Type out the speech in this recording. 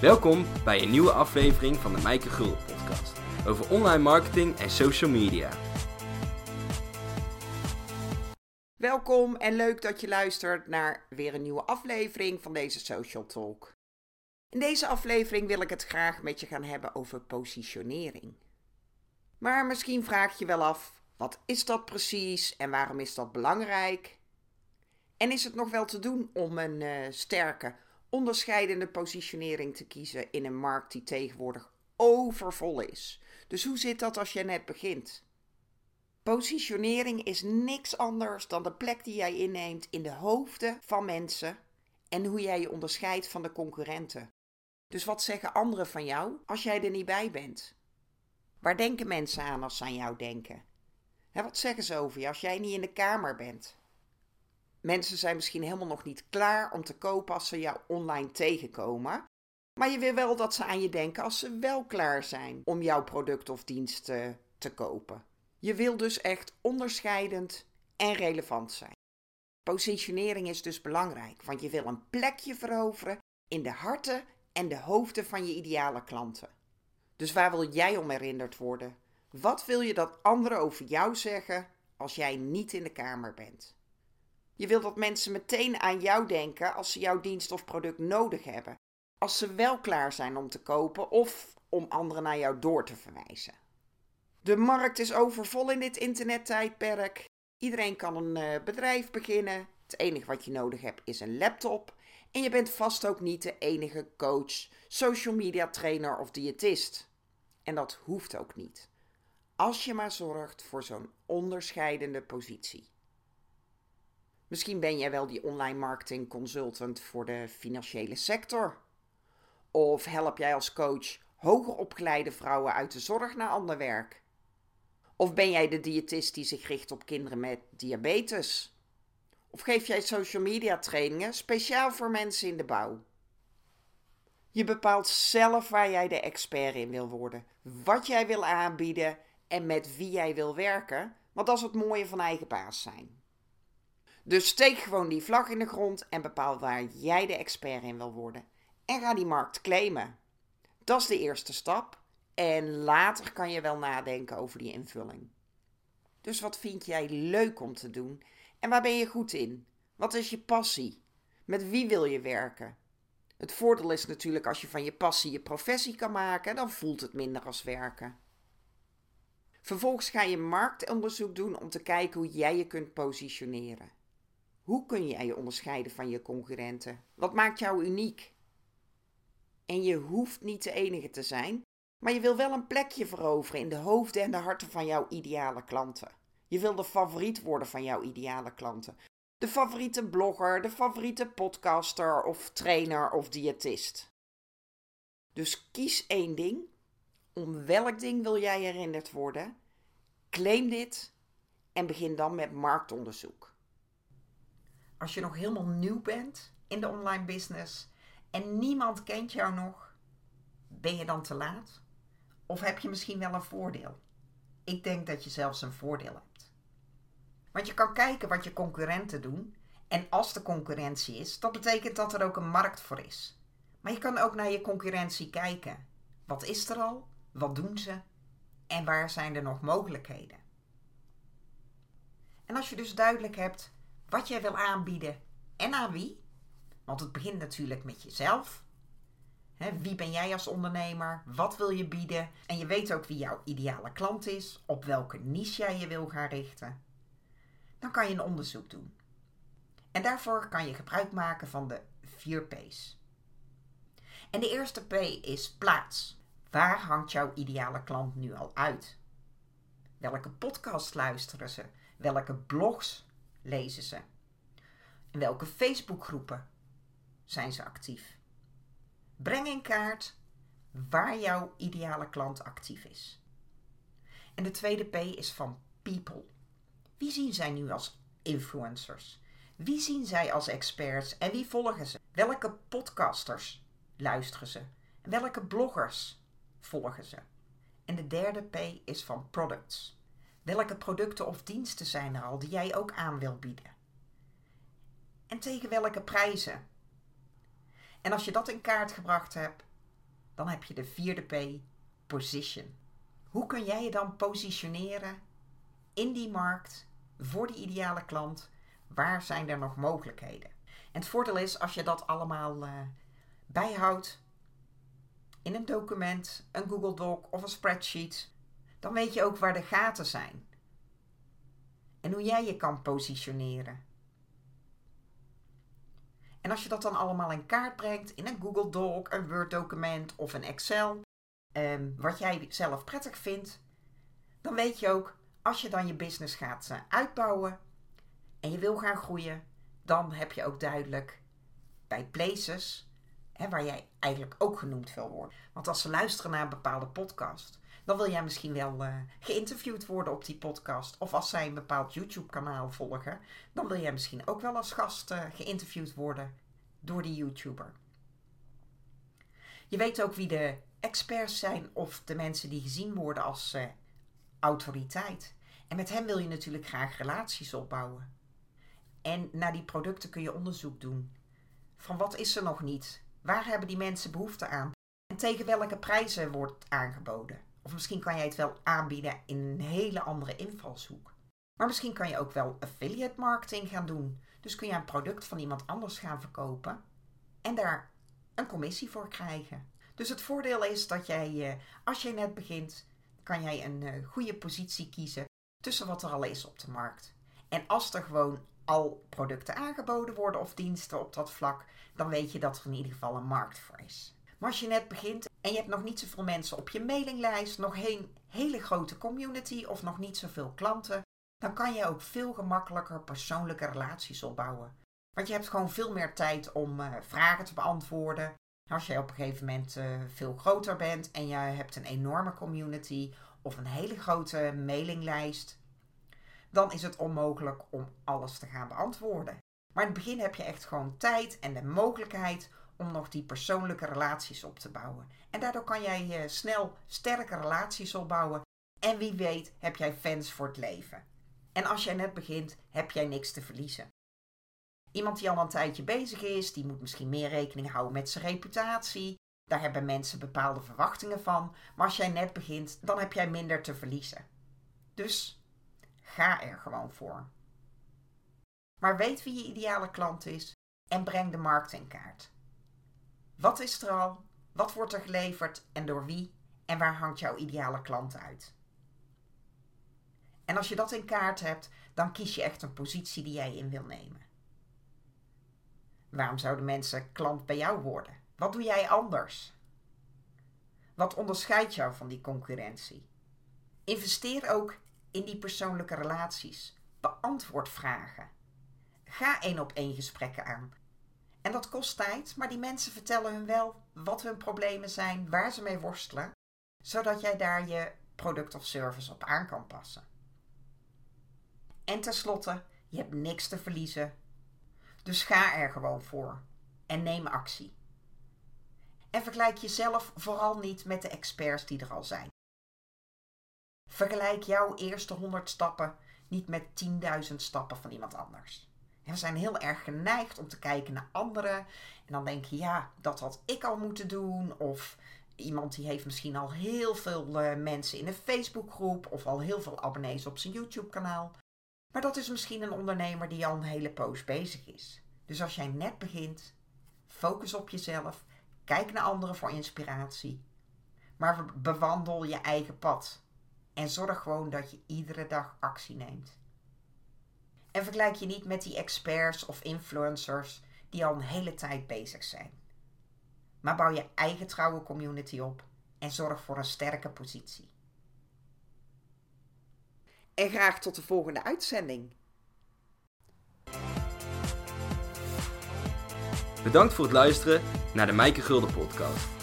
Welkom bij een nieuwe aflevering van de Mijke Gul podcast over online marketing en social media. Welkom en leuk dat je luistert naar weer een nieuwe aflevering van deze Social Talk. In deze aflevering wil ik het graag met je gaan hebben over positionering. Maar misschien vraag je wel af, wat is dat precies en waarom is dat belangrijk? En is het nog wel te doen om een uh, sterke, onderscheidende positionering te kiezen in een markt die tegenwoordig overvol is? Dus hoe zit dat als je net begint? Positionering is niks anders dan de plek die jij inneemt in de hoofden van mensen en hoe jij je onderscheidt van de concurrenten. Dus wat zeggen anderen van jou als jij er niet bij bent? Waar denken mensen aan als ze aan jou denken? wat zeggen ze over je als jij niet in de kamer bent? Mensen zijn misschien helemaal nog niet klaar om te kopen als ze jou online tegenkomen. Maar je wil wel dat ze aan je denken als ze wel klaar zijn om jouw product of dienst te, kopen. Je wil dus echt onderscheidend en relevant zijn. Positionering is dus belangrijk, want je wil een plekje veroveren in de harten en de hoofden van je ideale klanten. Dus waar wil jij om herinnerd worden? Wat wil je dat anderen over jou zeggen als jij niet in de kamer bent? Je wil dat mensen meteen aan jou denken als ze jouw dienst of product nodig hebben. Als ze wel klaar zijn om te kopen of om anderen naar jou door te verwijzen. De markt is overvol in dit internettijdperk. Iedereen kan een uh, bedrijf beginnen. Het enige wat je nodig hebt is een laptop. En je bent vast ook niet de enige coach, social media trainer of diëtist. En dat hoeft ook niet. Als je maar zorgt voor zo'n onderscheidende positie. Misschien ben jij wel die online marketing consultant voor de financiële sector. Of help jij als coach hoger opgeleide vrouwen uit de zorg naar ander werk. Of ben jij de diëtist die zich richt op kinderen met diabetes? Of geef jij social media trainingen speciaal voor mensen in de bouw? Je bepaalt zelf waar jij de expert in wil worden, wat jij wil aanbieden en met wie jij wil werken, want dat is het mooie van eigen baas zijn. Dus steek gewoon die vlag in de grond en bepaal waar jij de expert in wil worden. En ga die markt claimen. Dat is de eerste stap. En later kan je wel nadenken over die invulling. Dus wat vind jij leuk om te doen? En waar ben je goed in? Wat is je passie? Met wie wil je werken? Het voordeel is natuurlijk als je van je passie je professie kan maken, dan voelt het minder als werken. Vervolgens ga je marktonderzoek doen om te kijken hoe jij je kunt positioneren. Hoe kun jij je onderscheiden van je concurrenten? Wat maakt jou uniek? En je hoeft niet de enige te zijn, maar je wil wel een plekje veroveren in de hoofden en de harten van jouw ideale klanten. Je wil de favoriet worden van jouw ideale klanten. De favoriete blogger, de favoriete podcaster of trainer of diëtist. Dus kies één ding. Om welk ding wil jij herinnerd worden? Claim dit en begin dan met marktonderzoek. Als je nog helemaal nieuw bent in de online business en niemand kent jou nog, ben je dan te laat? Of heb je misschien wel een voordeel? Ik denk dat je zelfs een voordeel hebt. Want je kan kijken wat je concurrenten doen. En als er concurrentie is, dat betekent dat er ook een markt voor is. Maar je kan ook naar je concurrentie kijken. Wat is er al? Wat doen ze? En waar zijn er nog mogelijkheden? En als je dus duidelijk hebt wat jij wil aanbieden en aan wie, want het begint natuurlijk met jezelf. wie ben jij als ondernemer? Wat wil je bieden? En je weet ook wie jouw ideale klant is, op welke niche jij je wil gaan richten. Dan kan je een onderzoek doen. En daarvoor kan je gebruik maken van de 4 P's. En de eerste P is plaats. Waar hangt jouw ideale klant nu al uit? Welke podcast luisteren ze? Welke blogs lezen ze? In welke Facebookgroepen zijn ze actief? Breng in kaart waar jouw ideale klant actief is. En de tweede P is van people. Wie zien zij nu als influencers? Wie zien zij als experts en wie volgen ze? Welke podcasters luisteren ze? Welke bloggers volgen ze? En de derde P is van products. Welke producten of diensten zijn er al die jij ook aan wil bieden? En tegen welke prijzen? En als je dat in kaart gebracht hebt, dan heb je de vierde P, position. Hoe kun jij je dan positioneren in die markt voor die ideale klant? Waar zijn er nog mogelijkheden? En het voordeel is als je dat allemaal uh, bijhoudt in een document, een Google Doc of een spreadsheet, dan weet je ook waar de gaten zijn. En hoe jij je kan positioneren. En als je dat dan allemaal in kaart brengt in een Google Doc, een Word document of een Excel, um, wat jij zelf prettig vindt, dan weet je ook, als je dan je business gaat uh, uitbouwen en je wil gaan groeien, dan heb je ook duidelijk bij places, hè, waar jij eigenlijk ook genoemd wil worden. Want als ze luisteren naar een bepaalde podcast, dan wil jij misschien wel uh, geïnterviewd worden op die podcast. Of als zij een bepaald YouTube-kanaal volgen, dan wil jij misschien ook wel als gast uh, geïnterviewd worden door die YouTuber. Je weet ook wie de experts zijn of de mensen die gezien worden als uh, autoriteit. En met hen wil je natuurlijk graag relaties opbouwen. En naar die producten kun je onderzoek doen. Van wat is er nog niet? Waar hebben die mensen behoefte aan? En tegen welke prijzen wordt aangeboden? Of misschien kan jij het wel aanbieden in een hele andere invalshoek. Maar misschien kan je ook wel affiliate marketing gaan doen. Dus kun je een product van iemand anders gaan verkopen en daar een commissie voor krijgen. Dus het voordeel is dat jij, eh, als je net begint, kan jij een eh, goede positie kiezen tussen wat er al is op de markt. En als er gewoon al producten aangeboden worden of diensten op dat vlak, dan weet je dat er in ieder geval een markt voor is. Maar als je net begint en je hebt nog niet zoveel mensen op je mailinglijst, nog geen hele grote community of nog niet zoveel klanten, dan kan je ook veel gemakkelijker persoonlijke relaties opbouwen. Want je hebt gewoon veel meer tijd om uh, vragen te beantwoorden. Als jij op een gegeven moment uh, veel groter bent en je hebt een enorme community of een hele grote mailinglijst, dan is het onmogelijk om alles te gaan beantwoorden. Maar in het begin heb je echt gewoon tijd en de mogelijkheid om nog die persoonlijke relaties op te bouwen. En daardoor kan jij uh, snel sterke relaties opbouwen. En wie weet heb jij fans voor het leven. En als jij net begint, heb jij niks te verliezen. Iemand die al een tijdje bezig is, die moet misschien meer rekening houden met zijn reputatie. Daar hebben mensen bepaalde verwachtingen van. Maar als jij net begint, dan heb jij minder te verliezen. Dus ga er gewoon voor. Maar weet wie je ideale klant is en breng de markt in kaart. Wat is er al? Wat wordt er geleverd en door wie? En waar hangt jouw ideale klant uit? En als je dat in kaart hebt, dan kies je echt een positie die jij in wil nemen. Waarom zouden mensen klant bij jou worden? Wat doe jij anders? Wat onderscheidt jou van die concurrentie? Investeer ook in die persoonlijke relaties. Beantwoord vragen. Ga één op één gesprekken aan. En dat kost tijd, maar die mensen vertellen hun wel wat hun problemen zijn, waar ze mee worstelen, zodat jij daar je product of service op aan kan passen. En tenslotte, je hebt niks te verliezen dus ga er gewoon voor en neem actie. En vergelijk jezelf vooral niet met de experts die er al zijn. Vergelijk jouw eerste 100 stappen niet met 10.000 stappen van iemand anders. En we zijn heel erg geneigd om te kijken naar anderen en dan denk je, ja, dat had ik al moeten doen. Of iemand die heeft misschien al heel veel uh, mensen in een Facebookgroep of al heel veel abonnees op zijn YouTube-kanaal. Maar dat is misschien een ondernemer die al een hele poos bezig is. Dus als jij net begint, focus op jezelf, kijk naar anderen voor inspiratie, maar bewandel je eigen pad. En zorg gewoon dat je iedere dag actie neemt. En vergelijk je niet met die experts of influencers die al een hele tijd bezig zijn. Maar bouw je eigen trouwe community op en zorg voor een sterke positie en graag tot de volgende uitzending. Bedankt voor het luisteren naar de Mijke Gulden podcast.